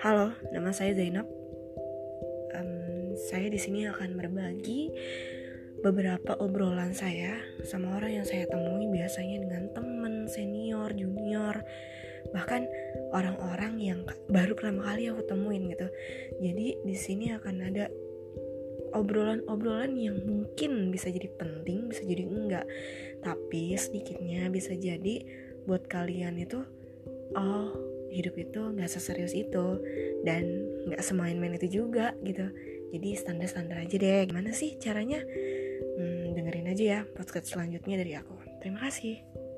Halo, nama saya Zainab. Um, saya di sini akan berbagi beberapa obrolan saya sama orang yang saya temui biasanya dengan teman, senior, junior, bahkan orang-orang yang baru pertama kali aku temuin gitu. Jadi di sini akan ada obrolan-obrolan yang mungkin bisa jadi penting, bisa jadi enggak. Tapi sedikitnya bisa jadi buat kalian itu oh hidup itu nggak seserius itu dan nggak semain-main itu juga gitu. Jadi standar-standar aja deh. Gimana sih caranya? Hmm, dengerin aja ya podcast selanjutnya dari aku. Terima kasih